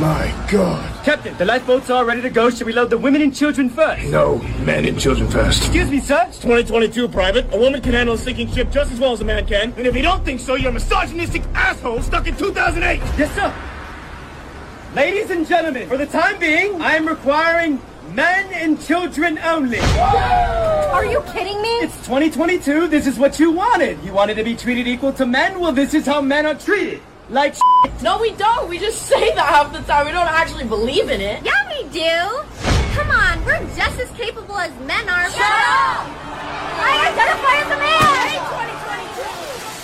My God. Captain, the lifeboats are ready to go. Should we load the women and children first? No, men and children first. Excuse me, sir. It's 2022, Private. A woman can handle a sinking ship just as well as a man can. And if you don't think so, you're a misogynistic asshole stuck in 2008. Yes, sir. Ladies and gentlemen, for the time being, I am requiring men and children only. Are you kidding me? It's 2022. This is what you wanted. You wanted to be treated equal to men. Well, this is how men are treated. Like No, we don't. We just say that half the time. We don't actually believe in it. Yeah, we do. Come on, we're just as capable as men are. Shut up! I identify as a man!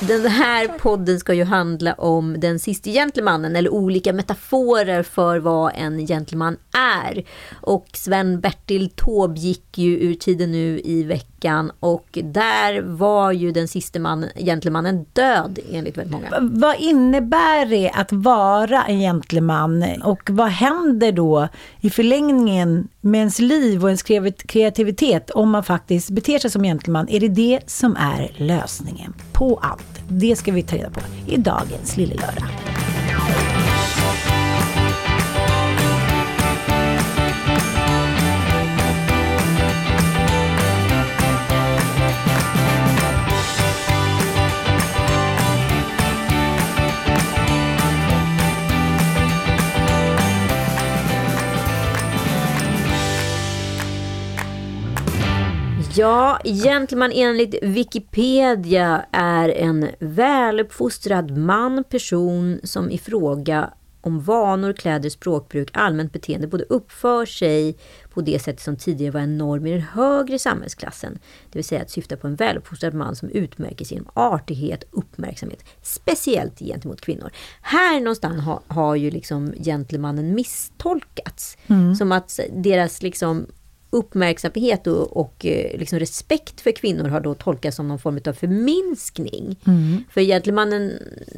Den här podden ska ju handla om den sista gentlemannen eller olika metaforer för vad en gentleman är. Och Sven-Bertil Taube gick ju ur tiden nu i veckan och där var ju den sista man, gentlemannen död enligt väldigt många. Vad innebär det att vara en gentleman och vad händer då i förlängningen med ens liv och ens kreativitet om man faktiskt beter sig som gentleman? Är det det som är lösningen på allt? Det ska vi ta reda på i dagens Lille Lördag. Ja, gentleman enligt Wikipedia är en väluppfostrad man, person som i fråga om vanor, kläder, språkbruk, allmänt beteende både uppför sig på det sätt som tidigare var en norm i den högre samhällsklassen. Det vill säga att syfta på en väluppfostrad man som utmärker sig genom artighet, uppmärksamhet, speciellt gentemot kvinnor. Här någonstans har, har ju liksom gentlemannen misstolkats. Mm. Som att deras liksom uppmärksamhet och, och eh, liksom respekt för kvinnor har då tolkats som någon form av förminskning. Mm. För gentlemannen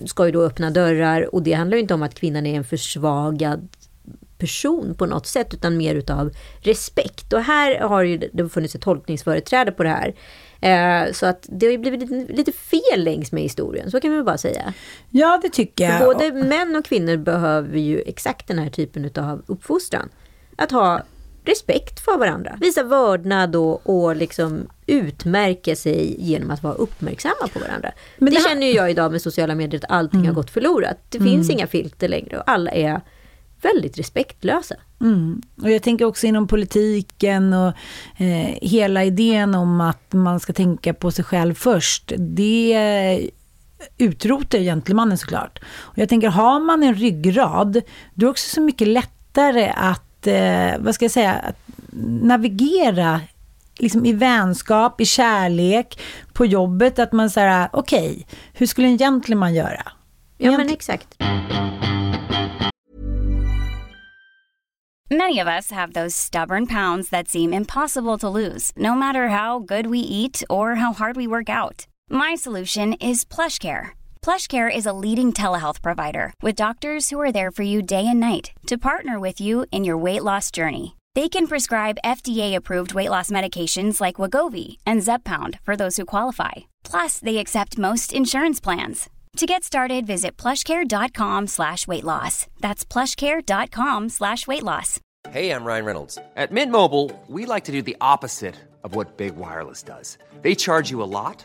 ska ju då öppna dörrar och det handlar ju inte om att kvinnan är en försvagad person på något sätt utan mer utav respekt. Och här har ju det funnits ett tolkningsföreträde på det här. Eh, så att det har ju blivit lite, fel längs med historien, så kan man bara säga. Ja, det tycker jag. För både män och kvinnor behöver ju exakt den här typen av uppfostran. Att ha respekt för varandra. Visa vördnad och, och liksom utmärka sig genom att vara uppmärksamma på varandra. Men det, det känner ju jag idag med sociala medier, att allting mm. har gått förlorat. Det mm. finns inga filter längre och alla är väldigt respektlösa. Mm. Och jag tänker också inom politiken och eh, hela idén om att man ska tänka på sig själv först. Det utrotar gentlemannen såklart. Och jag tänker, har man en ryggrad, då är det också så mycket lättare att eh, vad ska jag säga, att navigera liksom i vänskap, i kärlek, på jobbet, att man säger okej, okay, hur skulle en gentleman göra? Ja, men exakt. Many of us have those stubborn pounds that seem impossible to lose, no matter how good we eat or how hard we work out. My solution is plush care. PlushCare is a leading telehealth provider with doctors who are there for you day and night to partner with you in your weight loss journey. They can prescribe FDA-approved weight loss medications like Wagovi and Zepbound for those who qualify. Plus, they accept most insurance plans. To get started, visit plushcare.com slash weight loss. That's plushcare.com slash weight loss. Hey, I'm Ryan Reynolds. At Mint Mobile, we like to do the opposite of what Big Wireless does. They charge you a lot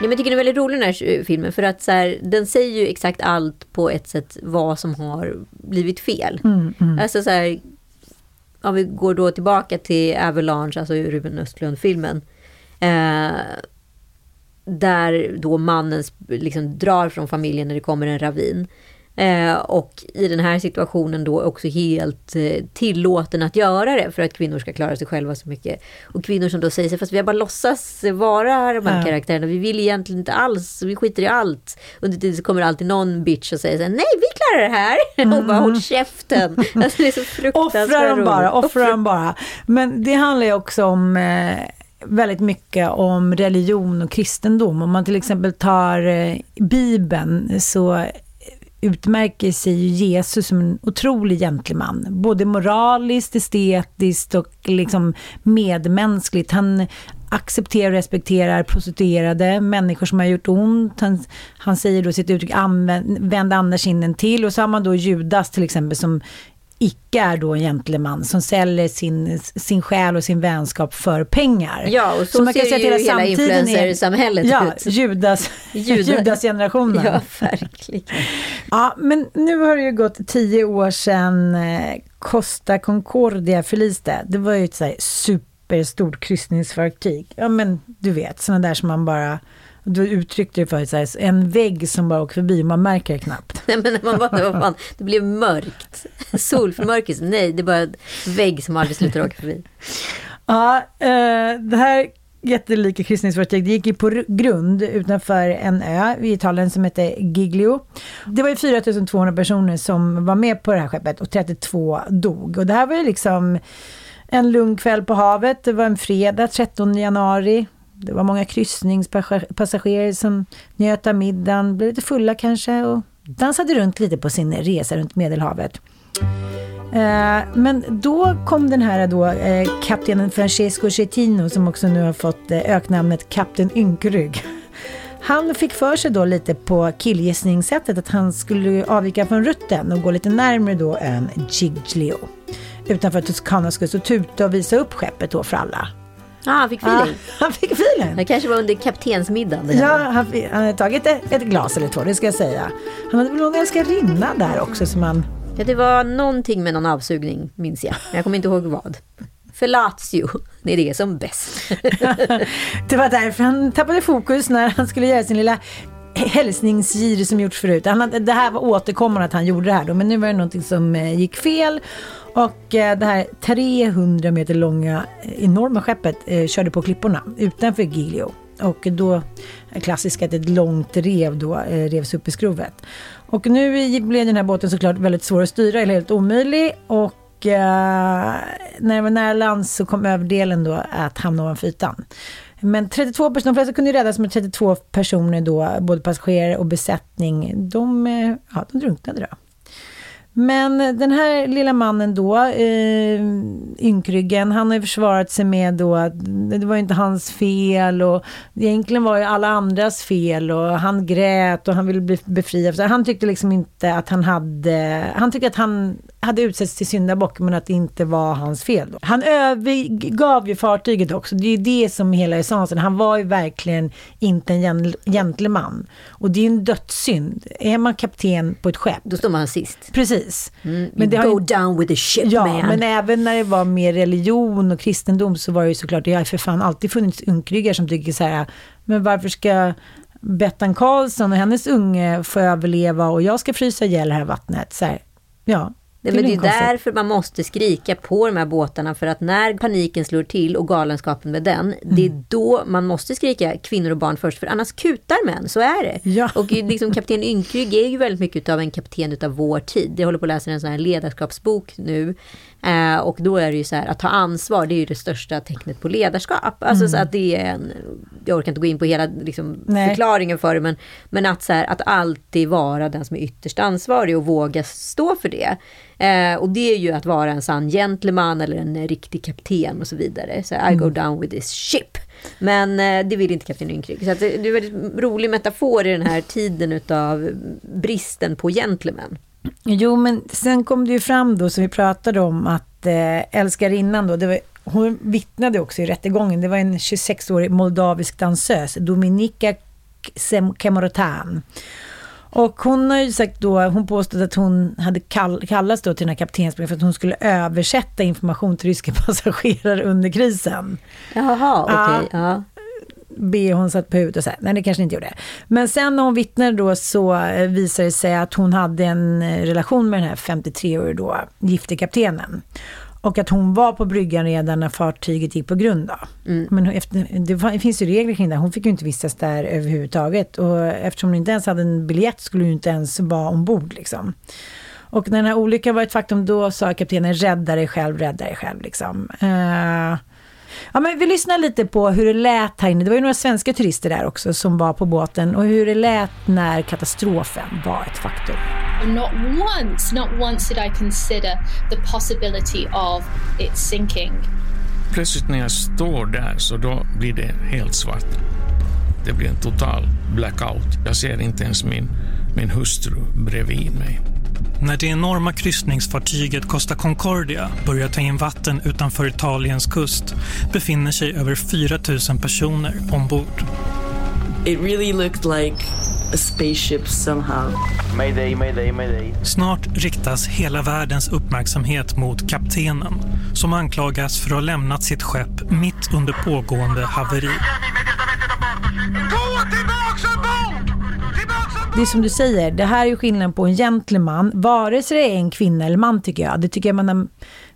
Ja, men jag tycker den är väldigt rolig den här filmen för att så här, den säger ju exakt allt på ett sätt vad som har blivit fel. Mm, mm. Alltså så här, om vi går då tillbaka till Avalanche, alltså Ruben Östlund-filmen. Eh, där då mannen liksom drar från familjen när det kommer en ravin. Eh, och i den här situationen då också helt eh, tillåten att göra det för att kvinnor ska klara sig själva så mycket. Och kvinnor som då säger sig, fast vi har bara låtsas vara de här Ja. karaktärerna, vi vill egentligen inte alls, vi skiter i allt. Under tiden så kommer alltid någon bitch och säger så här, nej vi klarar det här. Och bara håll käften. Alltså, det är så fruktansvärt Offra dem bara, offra dem bara. Men det handlar ju också om eh, väldigt mycket om religion och kristendom. Om man till exempel tar eh, Bibeln så utmärker sig ju Jesus som en otrolig gentleman. Både moraliskt, estetiskt och liksom medmänskligt. Han accepterar och respekterar prostituerade, människor som har gjort ont. Han, han säger då sitt uttryck, använd, vänd andra kinden till. Och så har man då Judas till exempel som icke är då en gentleman som säljer sin, sin själ och sin vänskap för pengar. Ja, och så, man kan ser säga att ju hela samtiden är- influencersamhället Ja, ut. Judas, Judas. Judas-generationen. Ja, verkligen. Ja, men nu har det ju gått tio år sedan eh, Costa Concordia förliste. Det var ju ett så här superstort kryssningsfartyg. Ja, men du vet, sådana där som man bara... Du uttryckte det förut, så här, en vägg som bara åker förbi, man märker det knappt. Nej men man bara, vad fan, det blev mörkt. Solförmörkelse, nej det är bara en vägg som aldrig slutar åka förbi. Ja, eh, det här jättelika kryssningsfartyget det gick ju på ru- grund utanför en ö i Italien som heter Giglio. Det var ju 4200 personer som var med på det här skeppet och 32 dog. Och det här var ju liksom en lugn kväll på havet. Det var en fredag 13 januari. Det var många kryssningspassagerare som njöt av middagen, blev lite fulla kanske och dansade runt lite på sin resa runt Medelhavet. Eh, men då kom den här då, eh, kaptenen Francesco Cettino som också nu har fått eh, öknamnet Kapten Ynkrygg. Han fick för sig då lite på killgissningssättet att han skulle avvika från rutten och gå lite närmare då ön Giglio. Utanför Toscanas kust och tuta och visa upp skeppet då för alla. Ja, han fick feeling. han fick feeling. Det kanske var under kaptensmiddagen. Ja, han, han hade tagit ett, ett glas eller två, det ska jag säga. Han hade väl någon älskarinna där också som han... Ja, det var någonting med någon avsugning, minns jag. Men jag kommer inte ihåg vad. Fellatio, det är det som bäst. Det var därför han tappade fokus när han skulle göra sin lilla hälsningsgir som gjorts förut. Han det här var återkommande att han gjorde det här då, men nu var det någonting som eh, gick fel. Och eh, det här 300 meter långa eh, enorma skeppet eh, körde på klipporna utanför Giglio. Och då, eh, klassiskt att ett långt rev då eh, revs upp i skrovet. Och nu blev den här båten såklart väldigt svår att styra, eller helt omöjlig. Och eh, när det var nära land så kom överdelen då att hamna ovanför ytan. Men 32 personer, de flesta kunde ju räddas men 32 personer då, både passagerare och besättning, de, eh, ja, de drunknade då. Men den här lilla mannen då, eh, ynkryggen, han har ju försvarat sig med då att det var inte hans fel och egentligen var ju alla andras fel och han grät och han ville bli befriad. Han tyckte liksom inte att han hade, han tyckte att han hade utsetts till syndabock men att det inte var hans fel. Då. Han övergav ju fartyget också, det är ju det som hela essensen. Han var ju verkligen inte en gen- gentleman. Och det är ju en dödssynd. Är man kapten på ett skepp, Då står man sist. Precis. Men Men det har Go ju- down with the ship Ja, man. men även när det var mer religion och kristendom så var det ju såklart, det har för fan alltid funnits ynkryggar som tycker så här, men varför ska Bettan Karlsson och hennes unge få överleva och jag ska frysa ihjäl det här vattnet? Så här, ja. Är men det är konstigt. därför man måste skrika på de här båtarna. För att när paniken slår till och galenskapen med den. Det Mm. är då man måste skrika kvinnor och barn först. För annars kutar män, så är det. Ja. Och liksom kapten Ynkrygg är ju väldigt mycket av en kapten utav vår tid. Jag håller på att läsa en sån här ledarskapsbok nu. Eh, och då är det ju så här, att ta ansvar, det är ju det största tecknet på ledarskap. Alltså så att det är en, jag orkar inte gå in på hela liksom, förklaringen för det, men, men att, så här, att alltid vara den som är ytterst ansvarig och våga stå för det. Eh, och det är ju att vara en sann gentleman eller en riktig kapten och så vidare. Så I go down with this ship. Men eh, det vill inte kapten Ynkrygg. Så det, det är en väldigt rolig metafor i den här tiden utav bristen på gentlemen. Jo, men sen kom det ju fram då, som vi pratade om, att eh, älskarinnan då, det var, hon vittnade också i rättegången, det var en 26-årig moldavisk dansös, Dominika Kemorotan. Och hon har ju sagt då, hon påstod att hon hade kall, kallats då till den här kaptensbrevet för att hon skulle översätta information till ryska passagerare under krisen. Jaha, okej. Ja. ja. Bh satt på huvudet och så här. Nej, det kanske inte gjorde. Men sen när hon vittnade då så eh, visade det sig att hon hade en eh, relation med den här 53-årige då, gifte kaptenen. Och att hon var på bryggan redan när fartyget gick på grund. Då. Men efter, det finns ju regler kring det. Hon fick ju inte vistas där överhuvudtaget. Och eftersom hon inte ens hade en biljett skulle hon inte ens vara ombord. Liksom. Och när den här olyckan var ett faktum, då sa kaptenen rädda dig själv, rädda dig själv. Liksom. Eh, ja, men vi lyssnar lite på hur det lät här inne. Det var ju några svenska turister där också som var på båten. Och hur det lät när katastrofen var ett faktum. Not once, not once did I consider the possibility of it sinking. Plötsligt när jag står där så då blir det helt svart. Det blir en total blackout. Jag ser inte ens min, min hustru bredvid mig. När det enorma kryssningsfartyget Costa Concordia börjar ta in vatten utanför Italiens kust befinner sig över 4 000 personer ombord. It really looked like a spaceship somehow. Mayday, mayday, mayday. Snart riktas hela världens uppmärksamhet mot kaptenen som anklagas för att ha lämnat sitt skepp mitt under pågående haveri. Det är som du säger, det här är ju skillnaden på en gentleman, vare sig det är en kvinna eller man tycker jag. Det tycker jag man har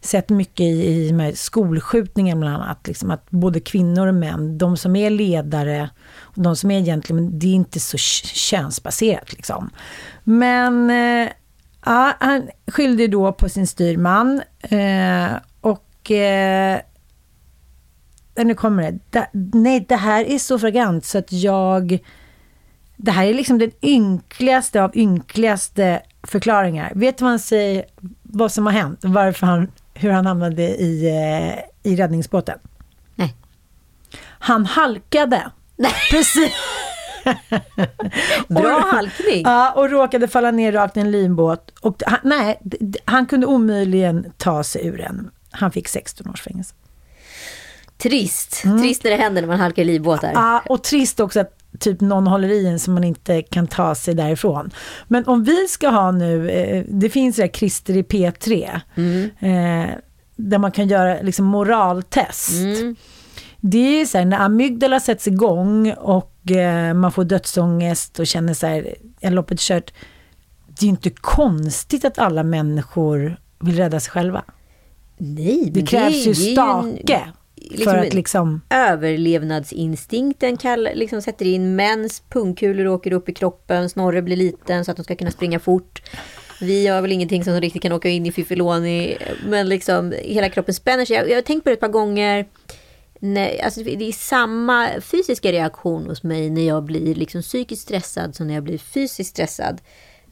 sett mycket i, i med skolskjutningar bland annat. Liksom att både kvinnor och män, de som är ledare och de som är gentleman, det är inte så könsbaserat liksom. Men eh, ja, han skyllde då på sin styrman eh, och eh, nu kommer det. Da, nej, det här är så fragant så att jag... Det här är liksom den ynkligaste av ynkligaste förklaringar. Vet han säger, vad som har hänt? Varför han, hur han hamnade i, eh, i räddningsbåten? Nej. Han halkade. Nej. Precis. Bra Och- halkning. Ja, och råkade falla ner rakt i en linbåt. Och han, nej, han kunde omöjligen ta sig ur den. Han fick 16 års fängelse. Trist. Trist när det händer när man halkar i livbåtar. Ja, och trist också att typ någon håller i en så man inte kan ta sig därifrån. Men om vi ska ha nu, eh, det finns det här Christer i P3, eh, där man kan göra liksom moraltest. Det är så här, när amygdala sätts igång och eh, man får dödsångest och känner så här, är loppet kört. Det är ju inte konstigt att alla människor vill rädda sig själva. Nej, Det krävs är- ju det är en- för att liksom... Överlevnadsinstinkten kall, liksom sätter in mäns pungkulor åker upp i kroppen, Snorre blir liten så att de ska kunna springa fort. Vi gör väl ingenting som riktigt kan åka in i Fiffiloni, men liksom hela kroppen spänner sig. Jag, jag har tänkt på det ett par gånger. Nej, alltså det är samma fysiska reaktion hos mig när jag blir liksom psykiskt stressad som när jag blir fysiskt stressad.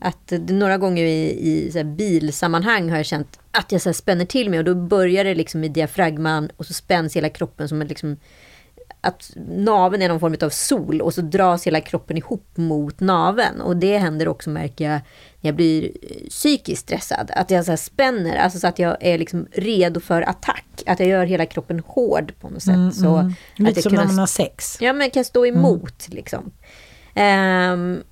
Att några gånger i, i så bilsammanhang har jag känt att jag så spänner till mig och då börjar det liksom i diafragman och så spänns hela kroppen som en liksom att naven är någon form av sol och så dras hela kroppen ihop mot naven. Och det händer också märker jag när jag blir eh, psykiskt stressad. Att jag så spänner, alltså så att jag är liksom redo för attack. Att jag gör hela kroppen hård på något sätt. Mm, så mm. att Lite jag som när man har sex. Ja, men kan stå emot liksom. Ehm,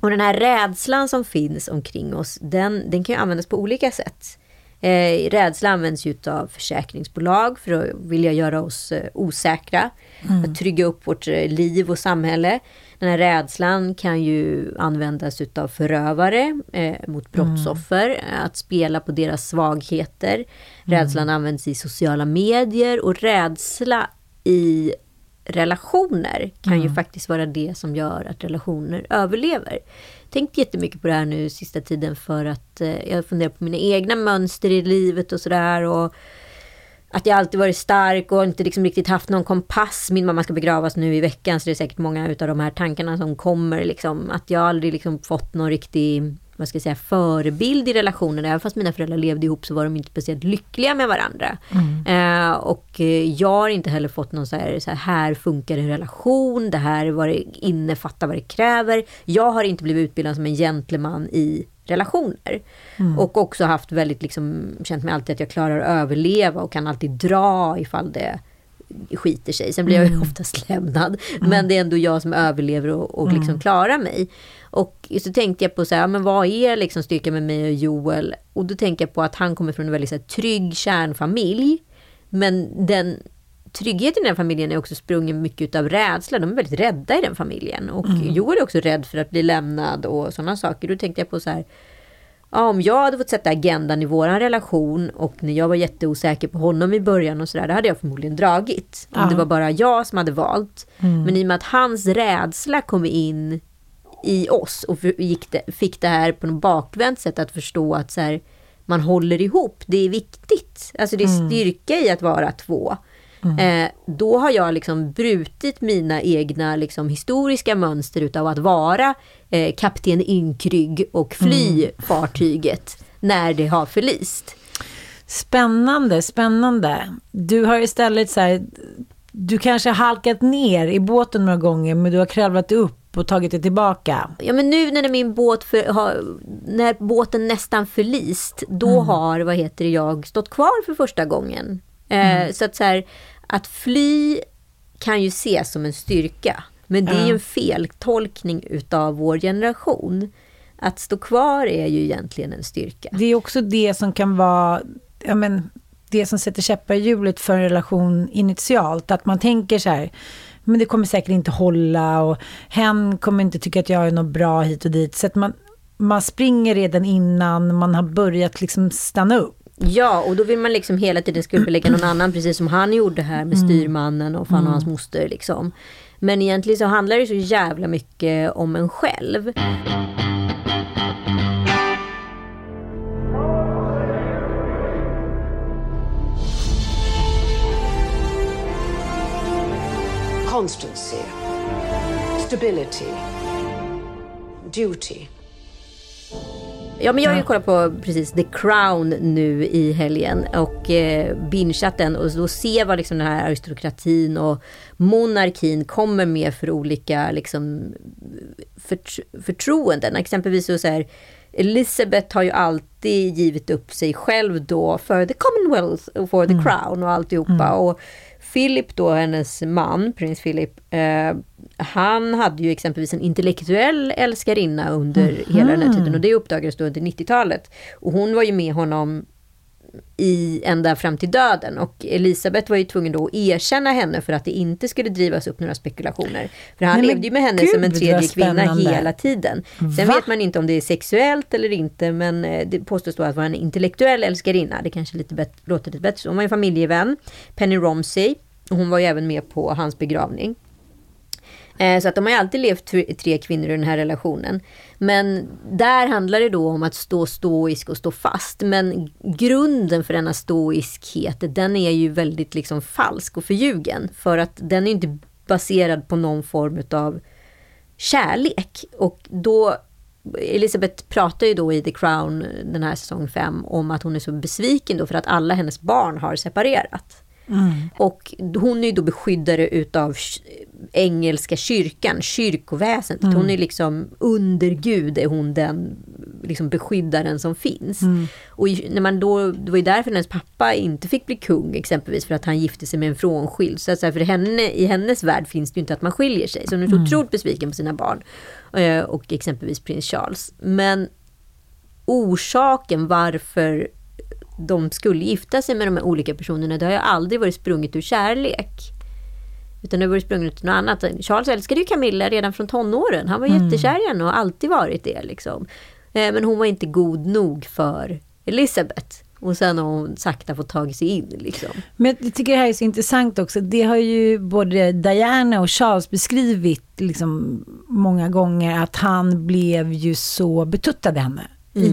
och den här rädslan som finns omkring oss, den, den kan ju användas på olika sätt. Eh, rädsla används ju av försäkringsbolag för att vilja göra oss eh, osäkra. Mm. Att trygga upp vårt eh, liv och samhälle. Den här rädslan kan ju användas utav förövare eh, mot brottsoffer. eh, Att spela på deras svagheter. Rädslan används i sociala medier och rädsla i relationer kan ju Mm. faktiskt vara det som gör att relationer överlever. Tänkt jättemycket på det här nu sista tiden för att eh, jag funderar på mina egna mönster i livet och sådär. Och att jag alltid varit stark och inte liksom riktigt haft någon kompass. Min mamma ska begravas nu i veckan så det är säkert många utav de här tankarna som kommer. Liksom, att jag aldrig liksom fått någon riktig vad ska jag säga, förebild i relationen. Även fast mina föräldrar levde ihop så var de inte speciellt lyckliga med varandra. Eh, och eh, jag har inte heller fått någon så här, så här, här funkar en relation, det här är vad det innefattar, vad det kräver. Jag har inte blivit utbildad som en gentleman i relationer. Mm. Och också haft väldigt, liksom, känt mig alltid att jag klarar att överleva och kan alltid dra ifall det skiter sig. Sen blir jag ju Mm. oftast lämnad. Men det är ändå jag som överlever och, och liksom klarar mig. Och så tänkte jag på så här, men vad är liksom styrkan med mig och Joel? Och då tänkte jag på att han kommer från en väldigt så här, trygg kärnfamilj. Men den tryggheten i den familjen är också sprungen mycket av rädsla. De är väldigt rädda i den familjen. Och Mm. Joel är också rädd för att bli lämnad och sådana saker. Då tänkte jag på så här, ja, om jag hade fått sätta agendan i våran relation och när jag var jätteosäker på honom i början och sådär, då hade jag förmodligen dragit. Om Ja. det var bara jag som hade valt. Mm. Men i och med att hans rädsla kom in i oss och gick det, fick det här på något bakvänt sätt att förstå att så här, man håller ihop, det är viktigt. Alltså det är Mm. styrka i att vara två. Eh, då har jag liksom brutit mina egna liksom, historiska mönster utav att vara eh, kapten Ynkrygg och fly Mm. fartyget när det har förlist. Spännande, spännande. Du har istället så här, du kanske har halkat ner i båten några gånger, men du har kravlat upp och tagit det tillbaka. Ja men nu när min båt för, har, när båten nästan förlist, då Mm. har vad heter det, jag stått kvar för första gången. Eh, Mm. Så att så här, att fly kan ju ses som en styrka. Men det är ju en feltolkning utav vår generation. Att stå kvar är ju egentligen en styrka. Det är också det som kan vara, ja men, det som sätter käppar i hjulet för en relation initialt. Att man tänker så här, men det kommer säkert inte hålla och hen kommer inte tycka att jag är något bra hit och dit. Så att man, man springer redan innan man har börjat liksom stanna upp. Ja, och då vill man liksom hela tiden skuldbelägga någon annan, precis som han gjorde här med Mm. styrmannen och fan Mm. och hans moster. Liksom. Men egentligen så handlar det så jävla mycket om en själv. Constancy, stability, duty. Ja, men jag har ju kollat på precis The Crown nu i helgen och eh, bingeat den och då ser vad liksom den här aristokratin och monarkin kommer med för olika liksom, förtro- förtroenden. Exempelvis så så här, Elizabeth har ju alltid givit upp sig själv då för the Commonwealth och för the Mm. Crown och alltihopa. Mm. Och Philip då, hennes man, prins Philip, eh, han hade ju exempelvis en intellektuell älskarinna under hela den här Mhm. tiden och det uppdagades då under 90-talet. Och hon var ju med honom i ända fram till döden och Elisabeth var ju tvungen då att erkänna henne för att det inte skulle drivas upp några spekulationer. För han Nej, levde ju med henne gud, som en tredje kvinna hela tiden. Sen Va? vet man inte om det är sexuellt eller inte men eh, det påstås då att vara en intellektuell älskarinna. Det kanske lite bättre, låter lite bättre. så. Hon var en familjevän, Penny Romsey. Och hon var ju även med på hans begravning. Eh, Så att de har ju alltid levt tre, kvinnor i den här relationen. Men där handlar det då om att stå stoisk och stå fast. Men grunden för denna stoiskhet, den är ju väldigt liksom falsk och förljugen. För att den är ju inte baserad på någon form av kärlek. Och då Elisabeth pratar ju då i The Crown, den här säsong 5, om att hon är så besviken då för att alla hennes barn har separerat. Och hon är ju då beskyddare utav engelska kyrkan, kyrkoväsendet. Mm. Hon är liksom under Gud är hon den liksom beskyddaren som finns. Mm. Och när man då, det var ju därför hennes pappa inte fick bli kung exempelvis för att han gifte sig med en frånskild. Så för henne, i hennes värld finns det ju inte att man skiljer sig. Så hon är så Mm. otroligt besviken på sina barn. Eh, Och exempelvis prins Charles. Men orsaken varför de skulle gifta sig med de här olika personerna, det har ju aldrig varit sprunget ur kärlek. Utan det har varit sprunget ur något annat. Charles älskade ju Camilla redan från tonåren. Han var Mm. jättekär i henne och har alltid varit det. Liksom. Eh, Men hon var inte god nog för Elizabeth. Och sen har hon sakta fått tag sig in. Liksom. Men jag tycker det här är så intressant också. Det har ju både Diana och Charles beskrivit liksom många gånger att han blev ju så betuttad henne, i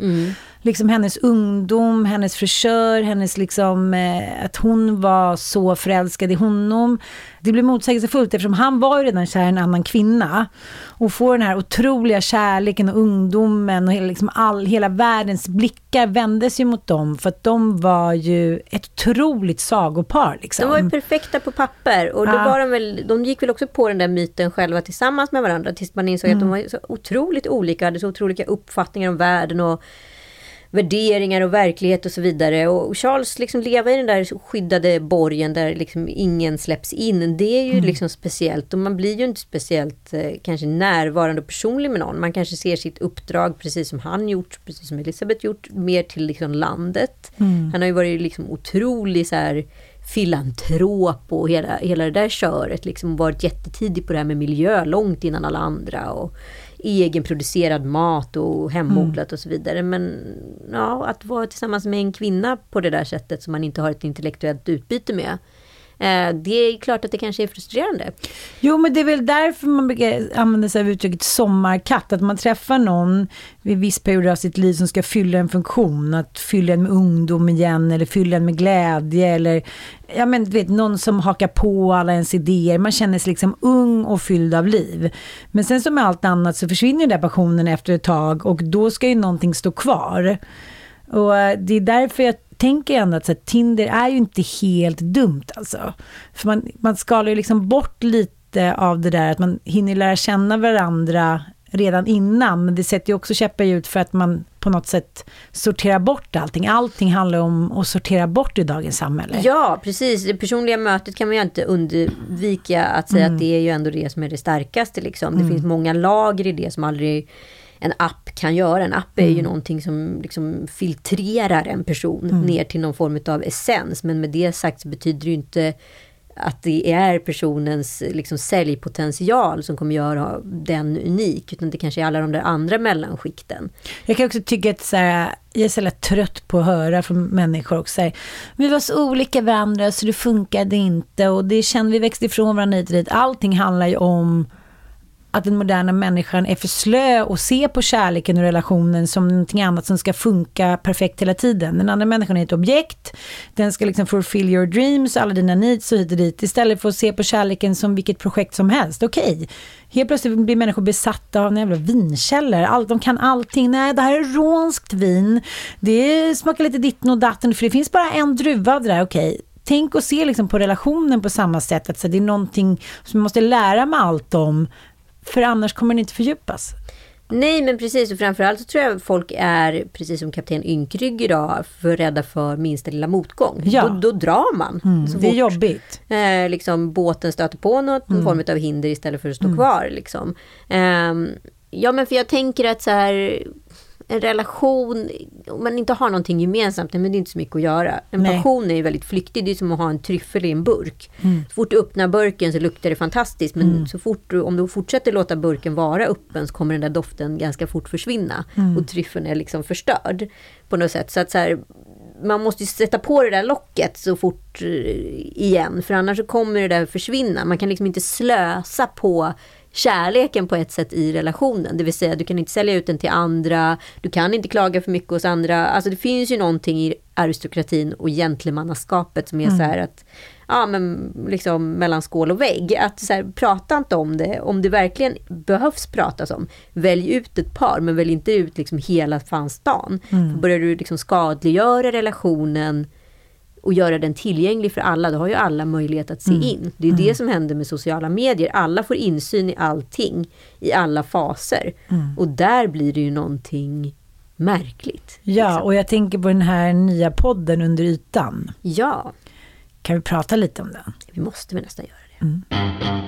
Mm. Liksom hennes ungdom, hennes frisör, hennes liksom, eh, att hon var så förälskad i honom. Det blir motsägelsefullt eftersom han var ju redan kär i en annan kvinna. Och får den här otroliga kärleken och ungdomen och hela, liksom all, hela världens blickar vändes ju mot dem. För att de var ju ett otroligt sagopar. Liksom. De var ju perfekta på papper. Och då Ja. var de, väl, de gick väl också på den där myten själva tillsammans med varandra. Tills man insåg att de Mm. var så otroligt olika. Hade så otroliga uppfattningar om världen och värderingar och verklighet och så vidare. Och Charles liksom leva i den där skyddade borgen där liksom ingen släpps in. Det är ju Mm. liksom speciellt. Och man blir ju inte speciellt eh, kanske närvarande och personlig med någon. Man kanske ser sitt uppdrag precis som han gjort, precis som Elisabeth gjort, mer till liksom landet. Mm. Han har ju varit liksom otrolig så här filantrop och hela, hela det där köret. Liksom varit jättetidig på det här med miljö långt innan alla andra. Och egenproducerad mat och hemodlat och så vidare. Men ja, att vara tillsammans med en kvinna på det där sättet som man inte har ett intellektuellt utbyte med. Eh, det är klart att det kanske är frustrerande. Jo, men det är väl därför man brukar använda sig av uttrycket sommarkatt. Att man träffar någon vid viss period av sitt liv som ska fylla en funktion. Att fylla en med ungdom igen eller fylla en med glädje eller ja, men, du vet, någon som hakar på alla ens idéer. Man känner sig liksom ung och fylld av liv. Men sen som med allt annat så försvinner den där passionen efter ett tag och då ska ju någonting stå kvar. Och eh, det är därför jag tänker ändå att så här, Tinder är ju inte helt dumt alltså. För man, man skalar ju liksom bort lite av det där att man hinner lära känna varandra redan innan. Men det sätter ju också käppar ut för att man på något sätt sorterar bort allting. Allting handlar om att sortera bort i dagens samhälle. Ja, precis. Det personliga mötet kan man ju inte undvika att säga Mm. att det är ju ändå det som är det starkaste. Liksom. Det Mm. finns många lager i det som aldrig en app kan göra. En app är ju Mm. någonting som liksom filtrerar en person Mm. ner till någon form av essens. Men med det sagt så betyder det ju inte att det är personens liksom, säljpotential som kommer göra den unik. Utan det kanske är alla de där andra mellanskikten. Jag kan också tycka att så här, jag är så jävla trött på att höra från människor och säga vi var så olika varandra så det funkade inte och det kände vi växte ifrån varandra hit och dit. Allting handlar ju om att den moderna människan är för slö och ser på kärleken och relationen som någonting annat som ska funka perfekt hela tiden. Den andra människan är ett objekt, den ska liksom fulfill your dreams, alla dina needs och hit och dit, istället för att se på kärleken som vilket projekt som helst. Okej, helt plötsligt blir människor besatta av en jävla vinkällor. All, de kan allting. Nej, det här är romskt vin. Det smakar lite ditten och datten, för det finns bara en druva av det där. Okej, tänk och se liksom på relationen på samma sätt. Att så det är någonting som man måste lära mig allt om. För annars kommer den inte fördjupas. Nej, men precis. Och framförallt så tror jag folk är, precis som kapten Ynkrygg idag, för rädda för minsta lilla motgång. Ja. Då, då drar man. Mm, det är fort, jobbigt. Eh, liksom, båten stöter på något, Mm. form av hinder istället för att stå Mm. kvar. Liksom. Ehm, ja, men för jag tänker att så här, en relation, om man inte har någonting gemensamt, men det är inte så mycket att göra. En Nej. passion är ju väldigt flyktig, det är som att ha en tryffel i en burk. Mm. Så fort du öppnar burken så luktar det fantastiskt, men Mm. så fort du, om du fortsätter låta burken vara öppen så kommer den där doften ganska fort försvinna. Mm. Och tryffeln är liksom förstörd på något sätt. Så att så här, man måste ju sätta på det där locket så fort eh, igen, för annars kommer det där försvinna. Man kan liksom inte slösa på kärleken på ett sätt i relationen. Det vill säga, du kan inte sälja ut den till andra, du kan inte klaga för mycket hos andra. Alltså det finns ju någonting i aristokratin och gentlemannaskapet som är Mm. så här att ja, men liksom mellan skål och vägg. Att så här, prata inte om det. Om det verkligen behövs pratas om, välj ut ett par, men välj inte ut liksom hela fan stan. Mm. Börjar du liksom skadliggöra relationen och göra den tillgänglig för alla, då har ju alla möjlighet att se Mm. in. Det är Mm. det som händer med sociala medier. Alla får insyn i allting, i alla faser. Mm. Och där blir det ju någonting märkligt. Ja, och jag tänker på den här nya podden Under ytan. Ja. Kan vi prata lite om den? Vi måste väl nästan göra det.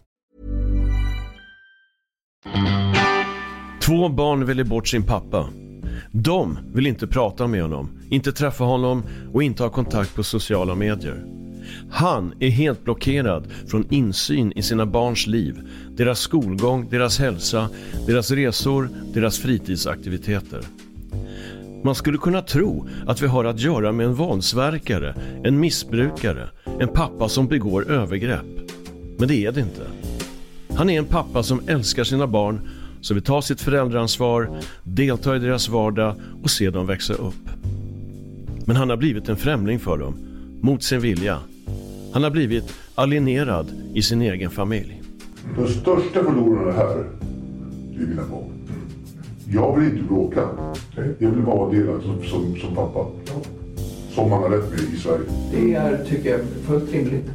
Två barn väljer bort sin pappa. De vill inte prata med honom, inte träffa honom och inte ha kontakt på sociala medier. Han är helt blockerad från insyn i sina barns liv, deras skolgång, deras hälsa, deras resor, deras fritidsaktiviteter. Man skulle kunna tro att vi har att göra med en våldsverkare, en missbrukare, en pappa som begår övergrepp. Men det är det inte. Han är en pappa som älskar sina barn, som vill ta sitt föräldraansvar, delta i deras vardag och se dem växa upp. Men han har blivit en främling för dem, mot sin vilja. Han har blivit alienerad i sin egen familj. De största förlorarna här, det är mina barn. Jag vill inte bråka. Jag vill bara vara delad som, som, som pappa. Som man har rätt med i Sverige. Det är, tycker jag, fullt rimligt.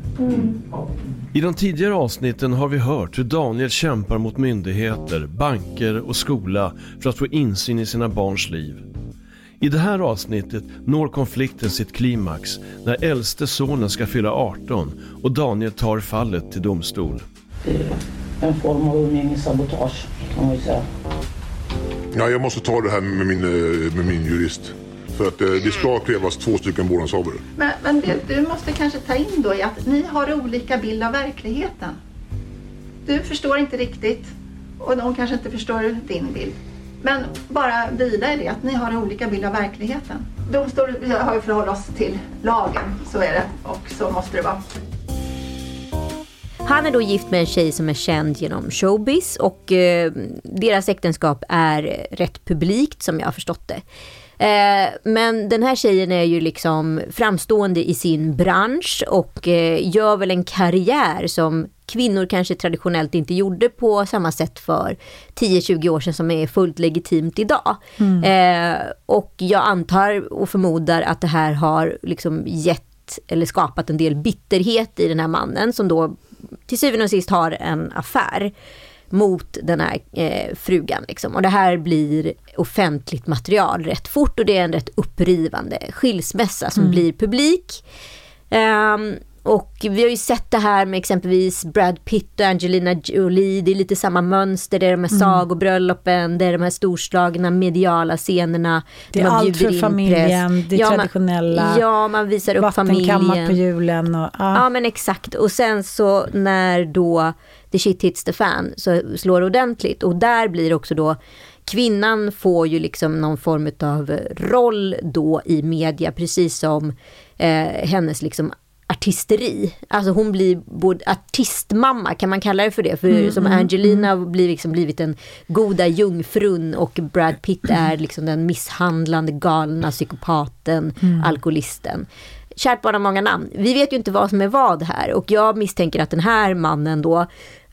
Ja. I de tidigare avsnitten har vi hört hur Daniel kämpar mot myndigheter, banker och skola för att få insyn i sina barns liv. I det här avsnittet når konflikten sitt klimax när äldste sonen ska fylla 18 och Daniel tar fallet till domstol. En form av umgängessabotage kan man ju säga. Ja, jag måste ta det här med min, eh, med min jurist. För att eh, det ska krävas två stycken vårdnadshavare. Men, men det du måste kanske ta in då är att ni har olika bild av verkligheten. Du förstår inte riktigt och de kanske inte förstår din bild. Men bara vila i det, att ni har olika bild av verkligheten. Domstolen vi har ju förhållit oss till lagen, så är det. Och så måste det vara. Han är då gift med en tjej som är känd genom showbiz och eh, deras äktenskap är rätt publikt som jag har förstått det. Eh, men den här tjejen är ju liksom framstående i sin bransch och eh, gör väl en karriär som kvinnor kanske traditionellt inte gjorde på samma sätt för 10-20 år sedan som är fullt legitimt idag. Mm. Eh, och jag antar och förmodar att det här har liksom gett eller skapat en del bitterhet i den här mannen som då till syvende och sist har en affär mot den här eh, frugan. Liksom. Och det här blir offentligt material rätt fort och det är en rätt upprivande skilsmässa som Mm. blir publik. Ehm, och vi har ju sett det här med exempelvis Brad Pitt och Angelina Jolie. Det är lite samma mönster. Det är de här Mm. sagobröllopen, det är de här storslagna mediala scenerna. Det är man allt för familjen, press. det Ja, man- traditionella. Ja, man visar upp familjen. på julen och... Ja. Ja men exakt. Och sen så när då the shit hits the fan så slår det ordentligt. Och där blir också då kvinnan får ju liksom någon form av roll då i media precis som eh, hennes liksom artisteri. Alltså hon blir både artistmamma, kan man kalla det för det? För Mm, som mm, Angelina har blir liksom blivit den goda jungfrun och Brad Pitt är liksom den misshandlande galna psykopaten, Mm. alkoholisten. Kärt barn har många namn. Vi vet ju inte vad som är vad här och jag misstänker att den här mannen då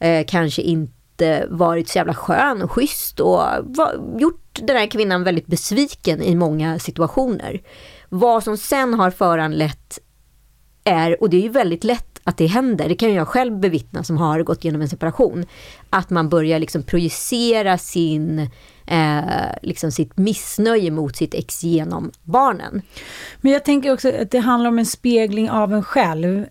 eh, kanske inte varit så jävla skön och schysst och var, gjort den här kvinnan väldigt besviken i många situationer. Vad som sen har föranlett är, och det är ju väldigt lätt att det händer, det kan ju jag själv bevittna som har gått igenom en separation, att man börjar liksom projicera sin, eh, liksom sitt missnöje mot sitt ex genom barnen. Men jag tänker också att det handlar om en spegling av en själv.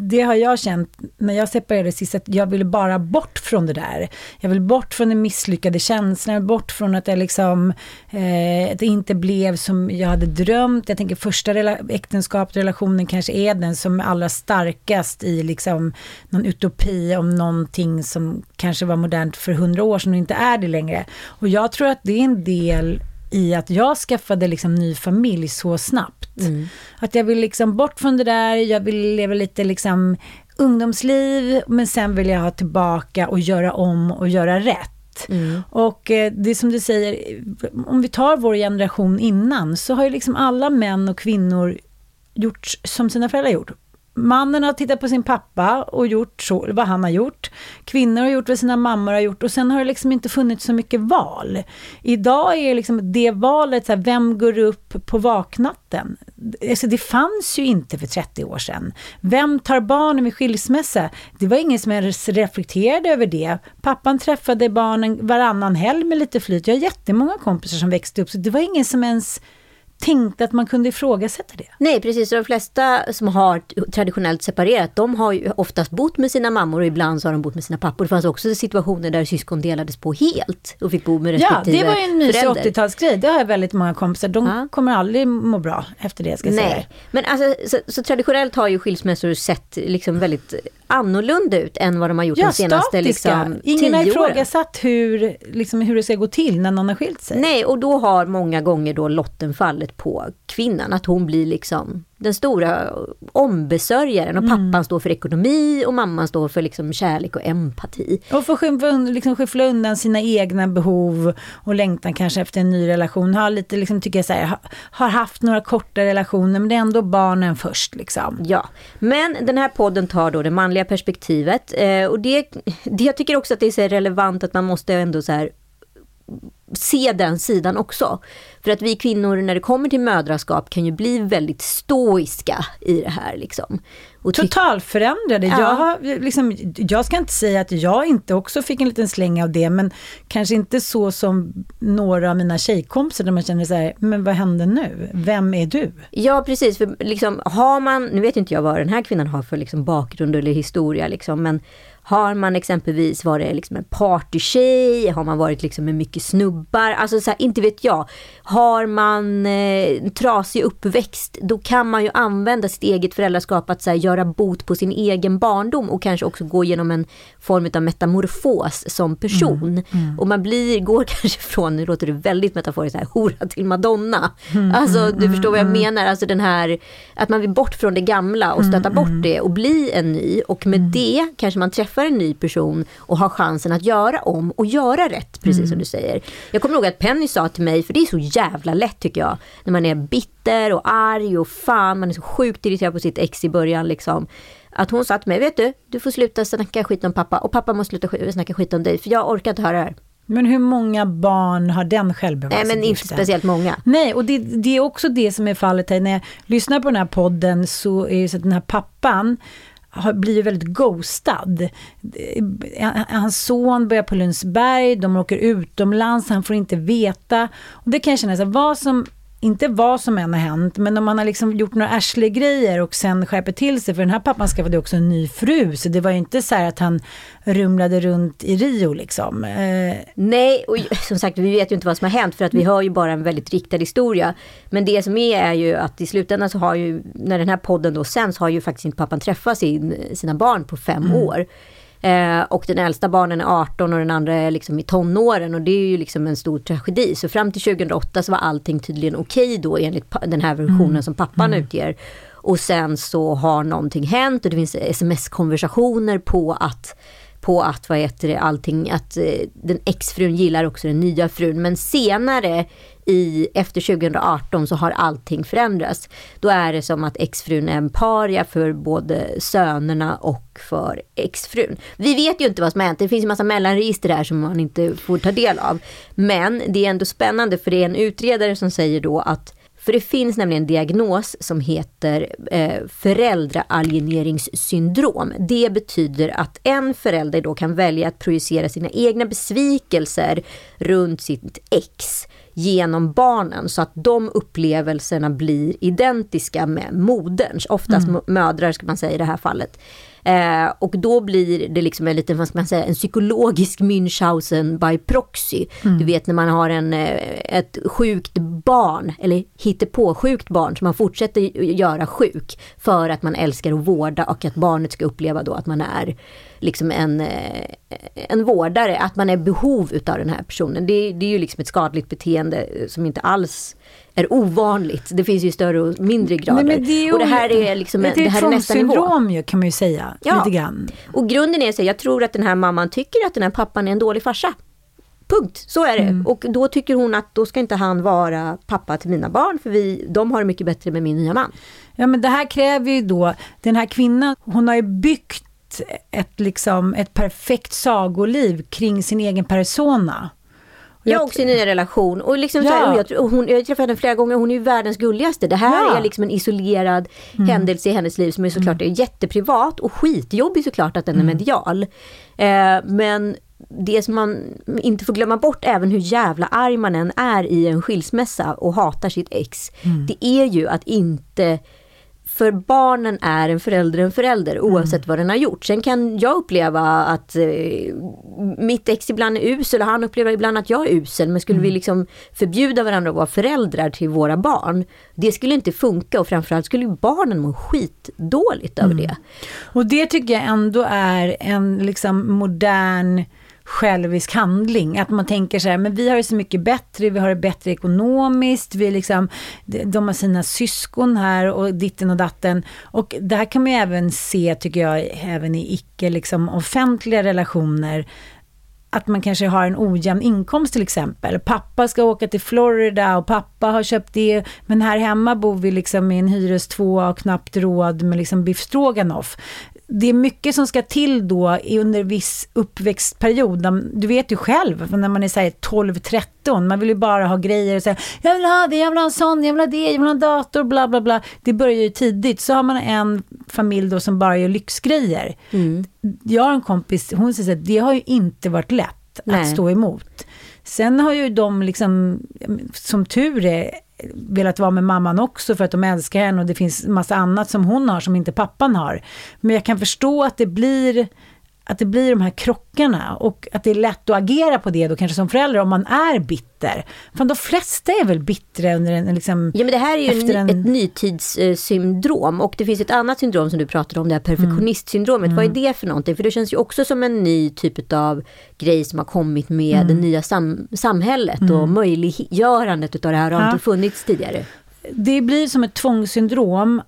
Det har jag känt när jag separerade sist, att jag ville bara bort från det där. Jag vill bort från den misslyckade känslan, bort från att jag liksom, eh, att det inte blev som jag hade drömt. Jag tänker första rela- äktenskapet, relationen kanske är den som är allra starkast i liksom någon utopi om någonting som kanske var modernt för hundra år sedan och inte är det längre. Och jag tror att det är en del i att jag skaffade liksom ny familj så snabbt. Att jag vill liksom bort från det där, jag vill leva lite liksom ungdomsliv, men sen vill jag ha tillbaka och göra om och göra rätt. Och eh, det är som du säger, om vi tar vår generation innan, så har ju liksom alla män och kvinnor gjort som sina föräldrar gjort. Mannen har tittat på sin pappa och gjort så, vad han har gjort. Kvinnor har gjort vad sina mammor har gjort och sen har det liksom inte funnits så mycket val. Idag är liksom det valet, så här, vem går upp på vaknatten? Alltså det fanns ju inte för 30 år sedan. Vem tar barnen vid skilsmässa? Det var ingen som ens reflekterade över det. Pappan träffade barnen varannan helg med lite flyt. Jag har jättemånga kompisar som växte upp, så det var ingen som ens tänkte att man kunde ifrågasätta det. Nej, precis. De flesta som har traditionellt separerat, de har ju oftast bott med sina mammor och ibland så har de bott med sina pappor. Det fanns också situationer där syskon delades på helt och fick bo med Ja, respektive det var ju en mysig förälder. 80-talsgrej. Det har jag väldigt många kompisar. De kommer aldrig må bra efter det, ska jag säga. Nej, men alltså, så, så traditionellt har ju skilsmässor sett liksom väldigt annorlunda ut än vad de har gjort Ja, de senaste statiska. liksom, Ingen har tio ifrågasatt hur, liksom, hur det ska gå till när någon har skilt sig. Nej, och då har många gånger då lotten fallit på kvinnan. Att hon blir liksom den stora ombesörjaren och Mm. pappan står för ekonomi och mamman står för liksom kärlek och empati. Och få skymfa un- liksom skyffla undan sina egna behov och längtan kanske efter en ny relation. Har lite, liksom, tycker jag, så här, ha- har haft några korta relationer men det är ändå barnen först. Liksom. Ja, men den här podden tar då det manliga perspektivet. Eh, och det, det, jag tycker också att det är så relevant att man måste ändå så här se den sidan också. För att vi kvinnor när det kommer till mödraskap kan ju bli väldigt stoiska i det här liksom. Och Totalförändrade. Ja. Jag, har, liksom, jag ska inte säga att jag inte också fick en liten släng av det, men kanske inte så som några av mina tjejkompisar där man känner så här, men vad händer nu? Vem är du? Ja precis, för liksom har man, nu vet inte jag vad den här kvinnan har för liksom bakgrund eller historia liksom, men har man exempelvis varit liksom en partytjej, har man varit liksom med mycket snubbar, alltså så här, inte vet jag. Har man eh, en trasig uppväxt, då kan man ju använda sitt eget föräldraskap att så här, göra bot på sin egen barndom och kanske också gå igenom en form av metamorfos som person. Och man blir, går kanske från, nu låter det väldigt metaforiskt, här, hora till madonna. Mm, Alltså mm, du förstår vad jag mm. menar, alltså den här att man vill bort från det gamla och stöta bort det och bli en ny och med det kanske man träffar en ny person och har chansen att göra om och göra rätt, precis som du säger. Jag kommer ihåg att Penny sa till mig, för det är så jävla lätt tycker jag, när man är bitter och arg och fan, man är så sjukt irriterad på sitt ex i början liksom. Att hon sa till mig, vet du, du får sluta snacka skit om pappa och pappa måste sluta snacka skit om dig för jag orkar inte höra det här. Men hur många barn har den självbevarelsen? Nej men inte speciellt många. Nej, och det, det är också det som är fallet här. När jag lyssnar på den här podden så är det så att den här pappan blir ju väldigt ghostad. Eh, eh, eh, hans son börjar på Lundsberg, de åker utomlands, han får inte veta. Och det kan jag känna, så här, vad som inte vad som än har hänt, men om man har liksom gjort några Ashley-grejer och sen skärper till sig, för den här pappan skaffade också en ny fru, så det var ju inte så att han rumlade runt i Rio liksom. Eh, Nej, och som sagt vi vet ju inte vad som har hänt för att vi hör ju bara en väldigt riktad historia. Men det som är är ju att i slutändan så har ju, när den här podden då sänds, har ju faktiskt inte pappan träffat sin, sina barn på fem Mm. år. Eh, och den äldsta barnen är 18 och den andra är liksom i tonåren och det är ju liksom en stor tragedi. Så fram till 2008 så var allting tydligen okej då enligt den här versionen Mm. som pappan utger. Och sen så har någonting hänt och det finns sms-konversationer på att på att, vad heter det, allting, att eh, den exfrun gillar också den nya frun. Men senare i, efter 2018 så har allting förändrats. Då är det som att exfrun är en paria för både sönerna och för exfrun. Vi vet ju inte vad som har hänt, det finns en massa mellanregister här som man inte får ta del av. Men det är ändå spännande för det är en utredare som säger då att för det finns nämligen en diagnos som heter eh, föräldraalieneringssyndrom. Det betyder att en förälder då kan välja att projicera sina egna besvikelser runt sitt ex genom barnen så att de upplevelserna blir identiska med moderns, oftast Mm. mödrar ska man säga i det här fallet. Eh, och då blir det liksom en liten, vad ska man säga, en psykologisk Münchhausen by proxy. Mm. Du vet när man har en, eh, ett sjukt barn, eller på sjukt barn som man fortsätter göra sjuk för att man älskar att vårda och att barnet ska uppleva då att man är liksom en, eh, en vårdare, att man är behov utav den här personen. Det, det är ju liksom ett skadligt beteende som inte alls är ovanligt. Det finns ju större och mindre grader. Nej, det är och det här är liksom det är det här är nästa nivå. tvångssyndrom ju, kan man ju säga. Ja. Lite grann. Och grunden är så jag tror att den här mamman tycker att den här pappan är en dålig farsa. Punkt, så är det. Mm. Och då tycker hon att då ska inte han vara pappa till mina barn för vi, de har det mycket bättre med min nya man. Ja, men det här kräver ju då, den här kvinnan, hon har ju byggt ett, liksom, ett perfekt sagoliv kring sin egen persona. Jag har också en ny relation och, liksom så Ja. här, och jag, och hon, jag har träffat henne flera gånger, hon är ju världens gulligaste. Det här Ja. Mm. är liksom en isolerad händelse i hennes liv som är såklart är jätteprivat och skitjobbig såklart att den är Mm. medial. Eh, men det som man inte får glömma bort även hur jävla arg man än är i en skilsmässa och hatar sitt ex. Mm. Det är ju att inte för barnen är en förälder en förälder oavsett Mm. vad den har gjort. Sen kan jag uppleva att eh, mitt ex ibland är usel och han upplever ibland att jag är usel. Men skulle vi Mm. liksom förbjuda varandra att vara föräldrar till våra barn. Det skulle inte funka och framförallt skulle barnen må skitdåligt över Mm. det. Och det tycker jag ändå är en liksom modern självisk handling. Att man tänker så här, men vi har det så mycket bättre, vi har det bättre ekonomiskt, vi liksom, de- de har sina syskon här och ditten och datten. Och det här kan man ju även se, tycker jag, även i icke liksom, offentliga relationer att man kanske har en ojämn inkomst till exempel. Pappa ska åka till Florida och pappa har köpt det, men här hemma bor vi liksom i en hyrestvåa och knappt råd med liksom biff stroganoff. Det är mycket som ska till då under viss uppväxtperiod. Du vet ju själv, när man är så här 12-13, man vill ju bara ha grejer och säga jag vill ha det, jag vill ha en sån, jag vill ha det, jag vill ha en dator, bla bla bla. Det börjar ju tidigt. Så har man en familj då som bara gör lyxgrejer. Jag har en kompis, hon säger att det har ju inte varit lätt Nej. att stå emot. Sen har ju de liksom, som tur är, velat vara med mamman också för att de älskar henne och det finns massa annat som hon har som inte pappan har. Men jag kan förstå att det blir att det blir de här krockarna och att det är lätt att agera på det då kanske som förälder om man är bitter. För de flesta är väl bittra under en liksom... Ja men det här är ju en, en- ett nytidssyndrom och det finns ett annat syndrom som du pratade om, det här perfektionistsyndromet. Mm. Vad är det för någonting? För det känns ju också som en ny typ av grej som har kommit med Mm. det nya sam samhället och Mm. möjliggörandet utav det här har Ja. inte funnits tidigare. det blir som ett tvångssyndrom.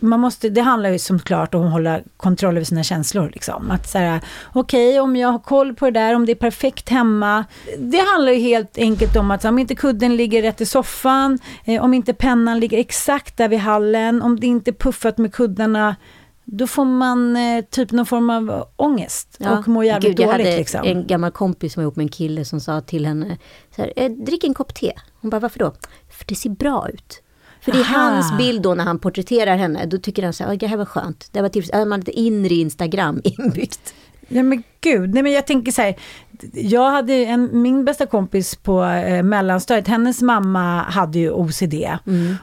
Man måste, det handlar ju som klart om att hålla kontroll över sina känslor. Liksom. Att säga, okej om jag har koll på det där, om det är perfekt hemma. Det handlar ju helt enkelt om att om inte kudden ligger rätt i soffan, eh, om inte pennan ligger exakt där vid hallen, om det inte är puffat med kuddarna, då får man eh, typ någon form av ångest och mår jävligt Gud, jag dåligt. hade liksom. en gammal kompis som var ihop med en kille som sa till henne, så här, "Eh, drick en kopp te. Hon bara, varför då? För det ser bra ut. För det är Aha. hans bild då när han porträtterar henne, då tycker han så här, "Oj, det här var skönt. Det var till, man hade inre Instagram inbyggt. Ja men gud, nej men jag tänker så här, jag hade en, min bästa kompis på eh, mellanstadiet, hennes mamma hade ju OCD.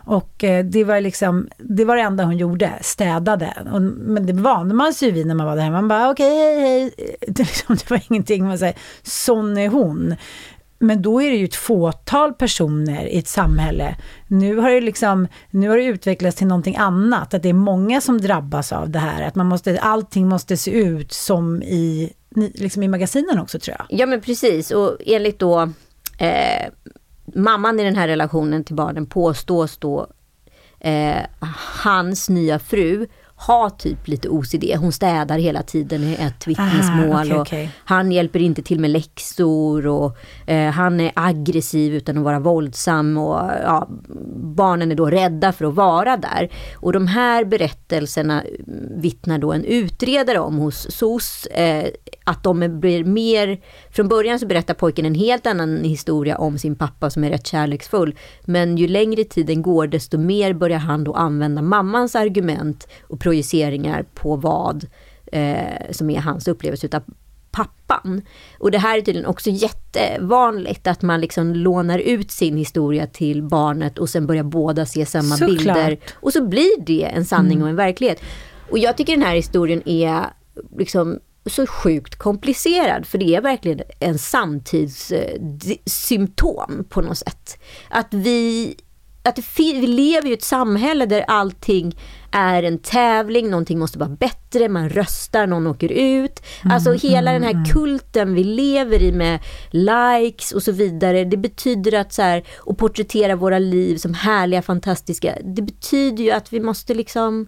Och eh, det var liksom, det var det enda hon gjorde, städade. Och, men det vande man sig ju vid när man var där hemma. Man bara okej, hej, hej. Det, liksom, det var ingenting, man säger, sån är hon. Men då är det ju ett fåtal personer i ett samhälle. Nu har det, liksom, nu har det utvecklats till någonting annat. Att det är många som drabbas av det här. Att man måste, allting måste se ut som i, liksom i magasinen också tror jag. Ja men precis och enligt då eh, mamman i den här relationen till barnen påstås då eh, hans nya fru har typ lite OCD. Hon städar hela tiden i ett vittnesmål. Okej, och okej. Han hjälper inte till med läxor och eh, han är aggressiv utan att vara våldsam. Och, ja, barnen är då rädda för att vara där. Och de här berättelserna vittnar då en utredare om hos SOS. Eh, att de blir mer... Från början så berättar pojken en helt annan historia om sin pappa som är rätt kärleksfull. Men ju längre tiden går desto mer börjar han då använda mammans argument och projiceringar på vad eh, som är hans upplevelse utav pappan. Och det här är tydligen också jättevanligt att man liksom lånar ut sin historia till barnet och sen börjar båda se samma Såklart. bilder. Och så blir det en sanning Mm. och en verklighet. Och jag tycker den här historien är liksom så sjukt komplicerad för det är verkligen en samtidssymptom på något sätt. Att vi att vi lever i ett samhälle där allting är en tävling, någonting måste vara bättre, man röstar, någon åker ut. Alltså hela den här kulten vi lever i med likes och så vidare, det betyder att så här, och porträttera våra liv som härliga, fantastiska, det betyder ju att vi måste liksom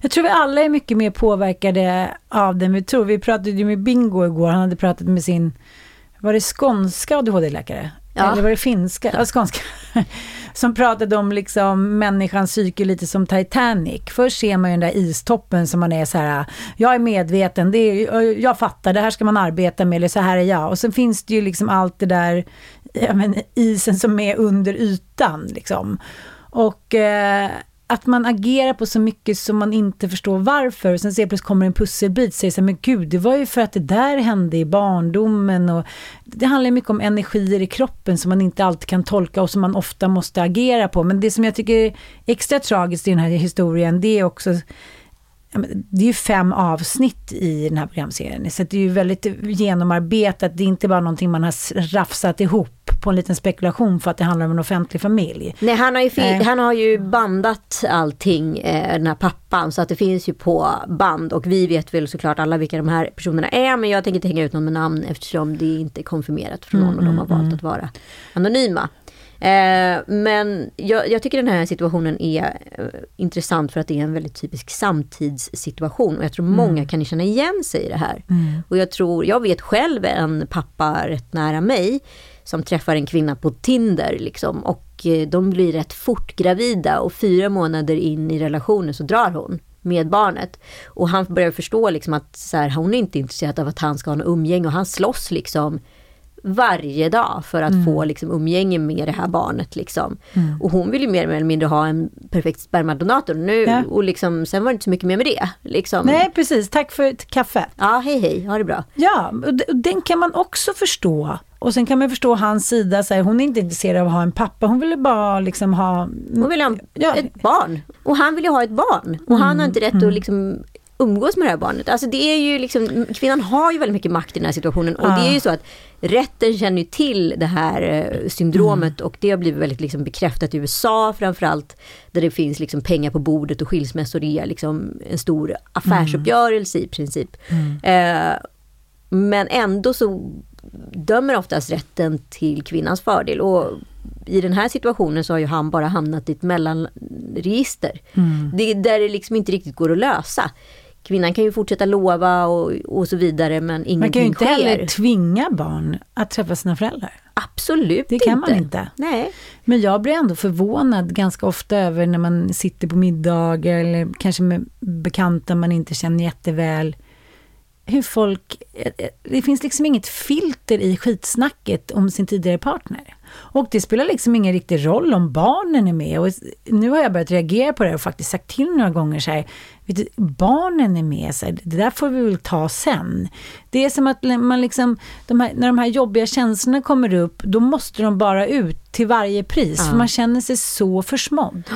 Jag tror vi alla är mycket mer påverkade av den vi tror. Vi pratade ju med Bingo igår, han hade pratat med sin, var det skånska ADHD-läkare? Ja. Eller var det finska? Ja, skånska. Som pratade om liksom människans psyke lite som Titanic. Först ser man ju den där istoppen som man är så här, jag är medveten, det är, jag fattar, det här ska man arbeta med, eller så här är jag. Och sen finns det ju liksom allt det där, ja, men, isen som är under ytan liksom. Och eh, att man agerar på så mycket som man inte förstår varför. Och sen ser plötsligt kommer en pusselbit och säger så här, men gud, det var ju för att det där hände i barndomen. Och det handlar mycket om energier i kroppen som man inte alltid kan tolka och som man ofta måste agera på. Men det som jag tycker är extra tragiskt i den här historien, det är också det är ju fem avsnitt i den här programserien. Så det är ju väldigt genomarbetat. Det är inte bara någonting man har rafsat ihop på en liten spekulation för att det handlar om en offentlig familj. Nej, han har ju, Eh. han har ju bandat allting, eh, den här pappan, så att det finns ju på band. Och vi vet väl såklart alla vilka de här personerna är, men jag tänker inte hänga ut någon med namn eftersom det inte är konfirmerat från någon och de har valt att vara anonyma. Eh, men jag, jag tycker den här situationen är eh, intressant för att det är en väldigt typisk samtidssituation. Och jag tror Mm. många kan känna igen sig i det här. Mm. Och jag tror, jag vet själv en pappa rätt nära mig som träffar en kvinna på Tinder liksom och eh, de blir rätt fort gravida och fyra månader in i relationen så drar hon med barnet. Och han börjar förstå liksom att så här, hon är inte intresserad av att han ska ha något umgänge och han slåss liksom varje dag för att Mm. få liksom umgänge med det här barnet. Liksom. Mm. Och hon vill ju mer eller mindre ha en perfekt spermadonator. Nu, Ja. och liksom, sen var det inte så mycket mer med det. Liksom. Nej, precis. Tack för ett kaffe. Ja, hej hej, ha det bra. Ja, och den kan man också förstå. Och sen kan man förstå hans sida, så här, hon är inte intresserad av att ha en pappa, hon ville bara liksom ha... Hon vill ha ett barn. Och han vill ju ha ett barn. Och han har inte rätt Mm. att liksom umgås med det här barnet. Alltså det är ju liksom, kvinnan har ju väldigt mycket makt i den här situationen. Och det är ju så att rätten känner ju till det här eh, syndromet och det har blivit väldigt liksom bekräftat i USA framförallt. Där det finns liksom pengar på bordet och skilsmässor är liksom en stor affärsuppgörelse i princip. Eh, men ändå så dömer oftast rätten till kvinnans fördel. Och i den här situationen så har ju han bara hamnat i ett mellanregister. Mm. Det, där det liksom inte riktigt går att lösa. Kvinnan kan ju fortsätta lova och, och så vidare men ingenting Man kan ju inte sker. heller tvinga barn att träffa sina föräldrar. Absolut Det kan man inte. inte. Nej. Men jag blir ändå förvånad ganska ofta över när man sitter på middagar eller kanske med bekanta man inte känner jätteväl. Hur folk, det finns liksom inget filter i skitsnacket om sin tidigare partner. Och det spelar liksom ingen riktig roll om barnen är med. Och nu har jag börjat reagera på det och faktiskt sagt till några gånger så här, du, barnen är med, här, det där får vi väl ta sen. Det är som att man liksom, de här, när de här jobbiga känslorna kommer upp, då måste de bara ut till varje pris, Ja. för man känner sig så försmådd.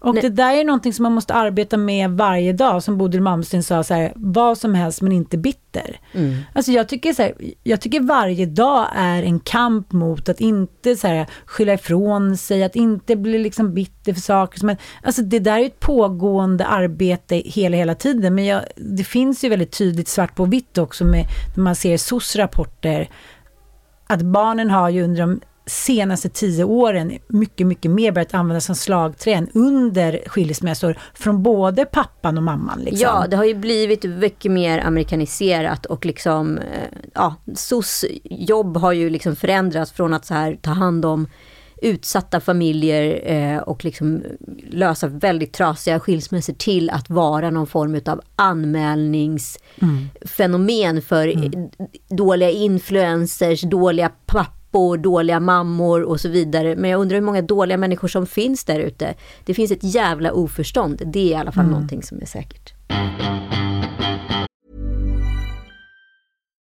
Och det där är någonting som man måste arbeta med varje dag, som Bodil Malmsten sa, så här, vad som helst men inte bitter. Mm. Alltså jag tycker, så här, jag tycker varje dag är en kamp mot att inte så här, skylla ifrån sig, att inte bli liksom bitter för saker. Som, alltså det där är ett pågående arbete hela, hela tiden. Men jag, det finns ju väldigt tydligt svart på vitt också med, när man ser SOS rapporter, att barnen har ju under de senaste tio åren mycket, mycket mer börjat användas som slagträn under skilsmässor från både pappan och mamman. Liksom. Ja, det har ju blivit mycket mer amerikaniserat och liksom, eh, ja, SOS jobb har ju liksom förändrats från att så här ta hand om utsatta familjer eh, och liksom lösa väldigt trasiga skilsmässor till att vara någon form av anmälningsfenomen för eh, dåliga influencers, dåliga pappor, dåliga mammor och så vidare. Men jag undrar hur många dåliga människor som finns där ute. Det finns ett jävla oförstånd. Det är i alla fall Mm. någonting som är säkert.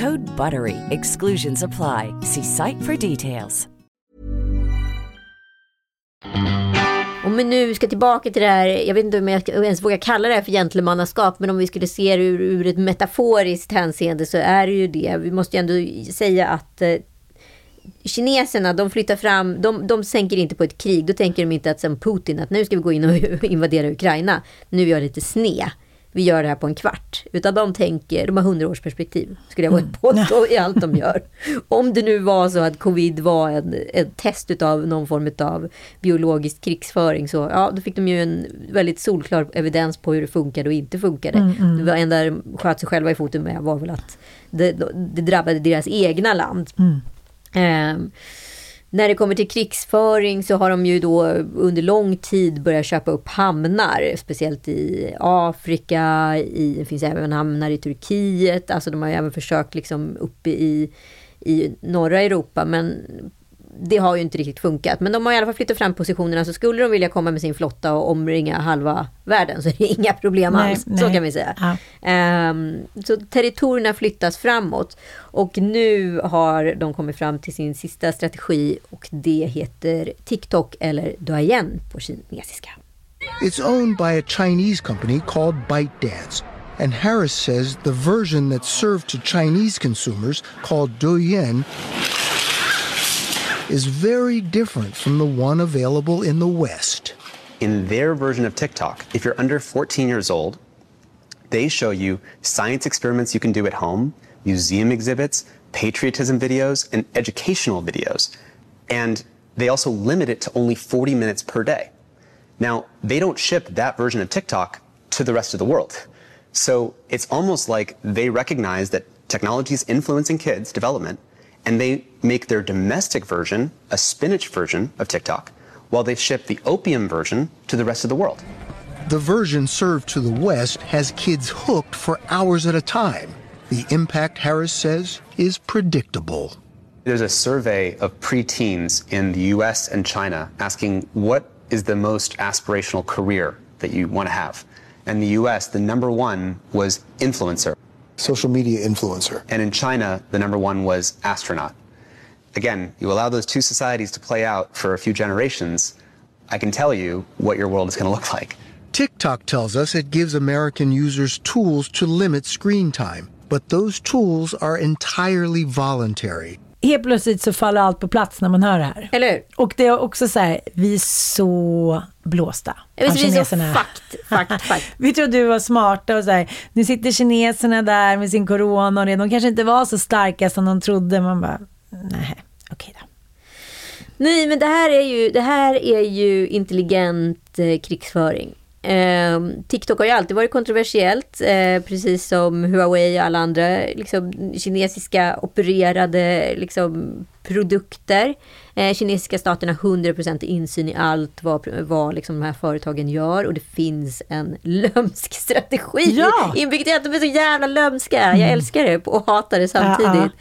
Code BUTTERY. Exclusions apply. See site for details. Och om vi nu ska tillbaka till det här, jag vet inte om jag ens vågar kalla det här för gentlemannaskap, men om vi skulle se det ur, ur ett metaforiskt hänseende så är det ju det. Vi måste ju ändå säga att eh, kineserna, de flyttar fram, de, de sänker inte på ett krig. Då tänker de inte att som Putin, att nu ska vi gå in och invadera Ukraina. Nu är jag lite sned. Vi gör det här på en kvart. Utan de tänker, de har hundraårsperspektiv, skulle jag Mm. påstå, i allt de gör. Om det nu var så att covid var en, en test av någon form av biologisk krigsföring, så ja, då fick de ju en väldigt solklar evidens på hur det funkade och inte funkade. Mm, mm. Det var enda de sköt sig själva i foten med var väl att det, det drabbade deras egna land. Mm. Ehm, när det kommer till krigsföring så har de ju då under lång tid börjat köpa upp hamnar, speciellt i Afrika, i, det finns även hamnar i Turkiet, alltså de har ju även försökt liksom uppe i, i norra Europa, men det har ju inte riktigt funkat. Men de har i alla fall flyttat fram positionerna, så skulle de vilja komma med sin flotta och omringa halva världen så är det inga problem Nej, alls. Så nej. kan vi säga. Ja. Ehm, så territorierna flyttas framåt. Och nu har de kommit fram till sin sista strategi och det heter TikTok eller Douyin på kinesiska. It's owned by a Chinese company called ByteDance. And Harris says the version that's served to Chinese consumers, called Douyin, is very different from the one available in the West. In their version of TikTok, if you're under 14 years old, they show you science experiments you can do at home, museum exhibits, patriotism videos, and educational videos. And they also limit it to only 40 minutes per day. Now, they don't ship that version of TikTok to the rest of the world. So it's almost like they recognize that technology is influencing kids' development, and they make their domestic version a spinach version of TikTok, while they ship the opium version to the rest of the world. The version served to the West has kids hooked for hours at a time. The impact, Harris says, is predictable. There's a survey of preteens in the US and China asking what is the most aspirational career that you want to have. And the US, the number one was influencer. Social media influencer. And in China, the number one was astronaut. Again, you allow those two societies to play out for a few generations, I can tell you what your world is going to look like. TikTok tells us it gives American users tools to limit screen time, but those tools are entirely voluntary. Helt plötsligt så faller allt på plats när man hör det här. Eller hur? Och det är också så här, vi är så blåsta. Visst, vi är så fakt, fakt, fakt. Vi trodde vi var smarta och så här, nu sitter kineserna där med sin corona och det. De kanske inte var så starka som de trodde. Man bara, nej, okej då. Nej, men det här är ju, det här är ju intelligent eh, krigsföring. Eh, TikTok har ju alltid varit kontroversiellt, eh, precis som Huawei och alla andra liksom, kinesiska opererade liksom, produkter. Eh, kinesiska staten har 100% insyn i allt vad, vad liksom, de här företagen gör och det finns en lömsk strategi Ja! inbyggt i att de är så jävla lömska. Jag älskar det och hatar det samtidigt.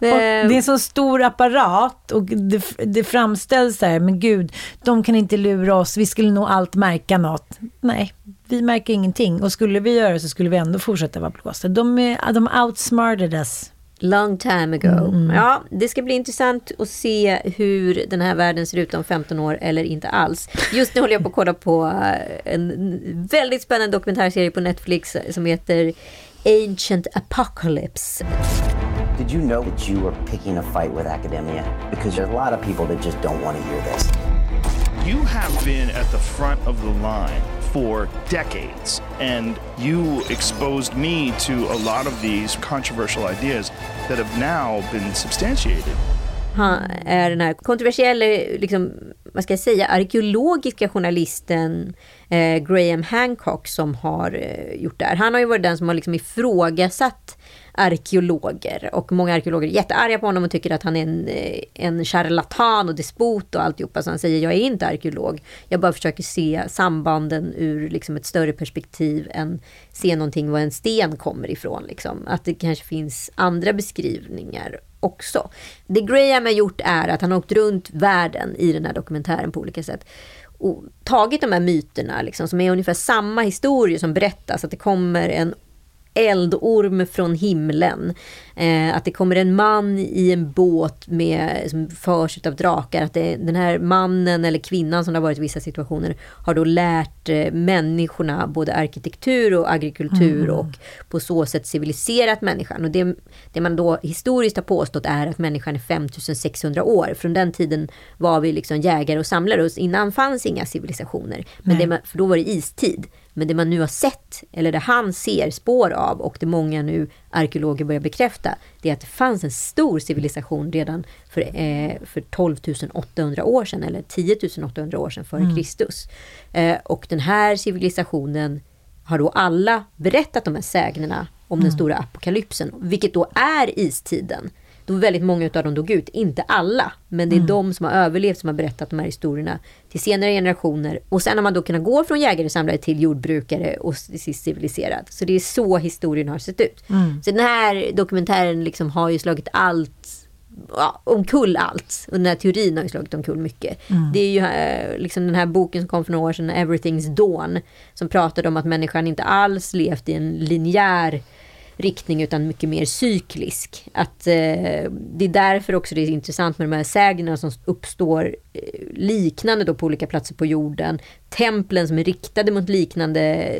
Ja, ja. Eh, det är en så stor apparat och det, det framställs så här, men gud, de kan inte lura oss, vi skulle nog allt märka något. Nej, vi märker ingenting och skulle vi göra så skulle vi ändå fortsätta vara blåsta. De, är, de outsmarted us. Long time ago. Ja, det ska bli intressant att se hur den här världen ser ut om 15 år eller inte alls. Just nu håller jag på att kolla på eh, en väldigt spännande dokumentärserie på Netflix som heter Ancient Apocalypse. Did you know that you were picking a fight with academia? Because there's a lot of people that just don't want to hear this. You have been at the front of the line for decades, and you exposed me to a lot of these controversial ideas that have now been substantiated. Han är den här kontroversiella, liksom, vad ska jag säga, arkeologiska journalisten eh, Graham Hancock som har eh, gjort det här. Han har ju varit den som har liksom ifrågasatt arkeologer och många arkeologer är jättearga på honom och tycker att han är en, eh, en charlatan och despot och alltihopa. Så han säger jag är inte arkeolog. Jag bara försöker se sambanden ur liksom ett större perspektiv än se någonting var en sten kommer ifrån. Liksom. Att det kanske finns andra beskrivningar också. Det Graham har gjort är att han har åkt runt världen i den här dokumentären på olika sätt och tagit de här myterna liksom, som är ungefär samma historier som berättas. Att det kommer en eldorm från himlen. Eh, att det kommer en man i en båt med, som förs av drakar. Att det, den här mannen eller kvinnan som det har varit i vissa situationer har då lärt eh, människorna både arkitektur och agrikultur Mm. och på så sätt civiliserat människan. Och det, det man då historiskt har påstått är att människan är 5600 år. Från den tiden var vi liksom jägare och samlare och innan fanns inga civilisationer. Men det för då var det istid. Men det man nu har sett, eller det han ser spår av och det många nu arkeologer börjar bekräfta, det är att det fanns en stor civilisation redan för, eh, för 12 800 år sedan, eller 10 800 år sedan före Mm. Kristus. Eh, och den här civilisationen har då alla berättat de här sägnerna om den Mm. stora apokalypsen, vilket då är istiden. Då väldigt många av dem dog ut, inte alla, men det är Mm. de som har överlevt som har berättat de här historierna till senare generationer. Och sen har man då kunnat gå från jägare samlare till jordbrukare och till sist civiliserad. Så det är så historien har sett ut. Mm. Så den här dokumentären liksom har ju slagit allt ja, omkull allt. Och den här teorin har ju slagit omkull mycket. Mm. Det är ju eh, liksom den här boken som kom för några år sedan, Everything's Dawn, som pratade om att människan inte alls levt i en linjär riktning utan mycket mer cyklisk. Att eh, det är därför också det är intressant med de här sägnerna som uppstår eh, liknande då på olika platser på jorden. Templen som är riktade mot liknande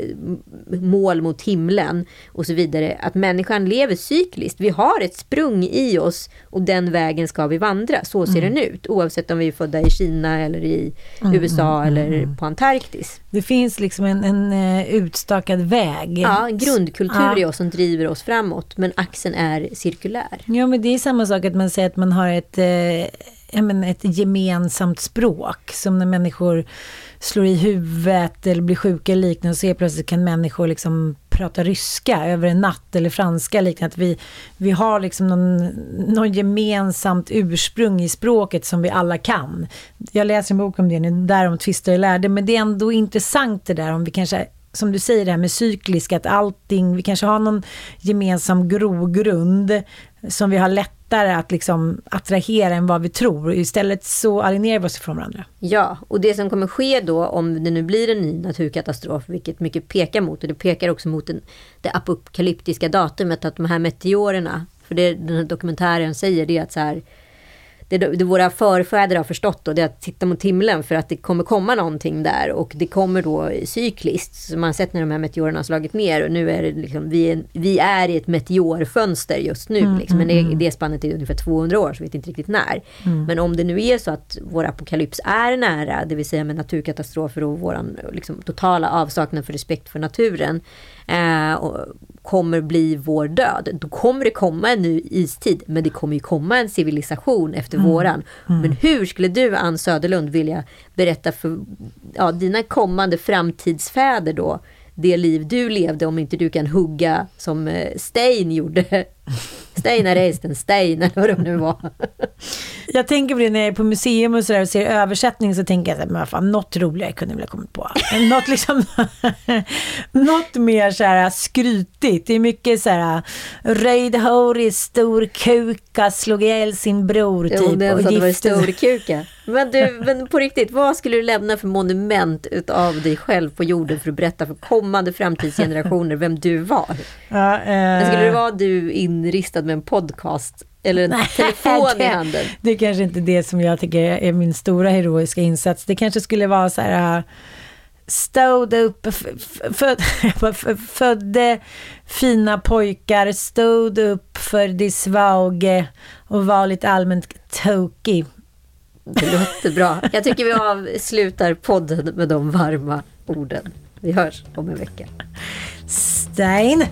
mål mot himlen och så vidare. Att människan lever cykliskt. Vi har ett sprung i oss och den vägen ska vi vandra. Så ser Mm. den ut. Oavsett om vi är födda i Kina eller i Mm, USA mm, eller mm. på Antarktis. Det finns liksom en, en eh, utstakad väg. Ja, en grundkultur Ja. i oss som driver oss framåt. Men axeln är cirkulär. Ja, men det är samma sak att man säger att man har ett, eh, men ett gemensamt språk. Som när människor slår i huvudet eller blir sjuka eller liknande. Så helt plötsligt kan människor liksom prata ryska över en natt eller franska liknande. Att vi, vi har liksom någon, någon gemensamt ursprung i språket som vi alla kan. Jag läser en bok om det nu, därom tvistar jag lärde. Men det är ändå intressant det där om vi kanske som du säger det här med cykliska, att allting, vi kanske har någon gemensam grogrund som vi har lättare att liksom attrahera än vad vi tror. Istället så alienerar vi oss ifrån varandra. Ja, och det som kommer ske då om det nu blir en ny naturkatastrof, vilket mycket pekar mot, och det pekar också mot den, det apokalyptiska datumet, att de här meteorerna, för det den här dokumentären säger, det är att så här, det, det våra förfäder har förstått då, det är att titta mot himlen för att det kommer komma någonting där och det kommer då cykliskt. Så man har sett när de här meteorerna har slagit ner och nu är det liksom, vi är, vi är i ett meteorfönster just nu. Mm, liksom. Men mm, det, mm. det spannet är ungefär 200 år, så vi vet inte riktigt när. Mm. Men om det nu är så att vår apokalyps är nära, det vill säga med naturkatastrofer och vår liksom, totala avsaknad för respekt för naturen, eh, och kommer bli vår död. Då kommer det komma en ny istid, men det kommer ju komma en civilisation efter Mm. våran. Mm. Men hur skulle du, Ann Söderlund, vilja berätta för ja, dina kommande framtidsfäder då, det liv du levde om inte du kan hugga som eh, Stein gjorde? Steinar Eisten, Stein eller vad det nu var. Jag tänker på det när jag är på museum och, så och ser översättning så tänker jag här, men fan, något roligare kunde jag väl ha kommit på. Något liksom, något mer så här skrytigt. Det är mycket så här, röjdhårig, stor kuka, slog ihjäl sin bror typ. Jo, och att gifte sig. storkuka. Men du, men på riktigt, vad skulle du lämna för monument utav dig själv på jorden för att berätta för kommande framtidsgenerationer vem du var? Ja, eh, skulle det vara du inristad med en podcast eller en telefon i det, handen? Det är kanske inte det som jag tycker är min stora heroiska insats. Det kanske skulle vara så här... äh, Stod upp, födde fina pojkar, stod upp för de svage och var lite allmänt tokig. Det låter bra. Jag tycker vi avslutar podden med de varma orden. Vi hörs om en vecka. Stein!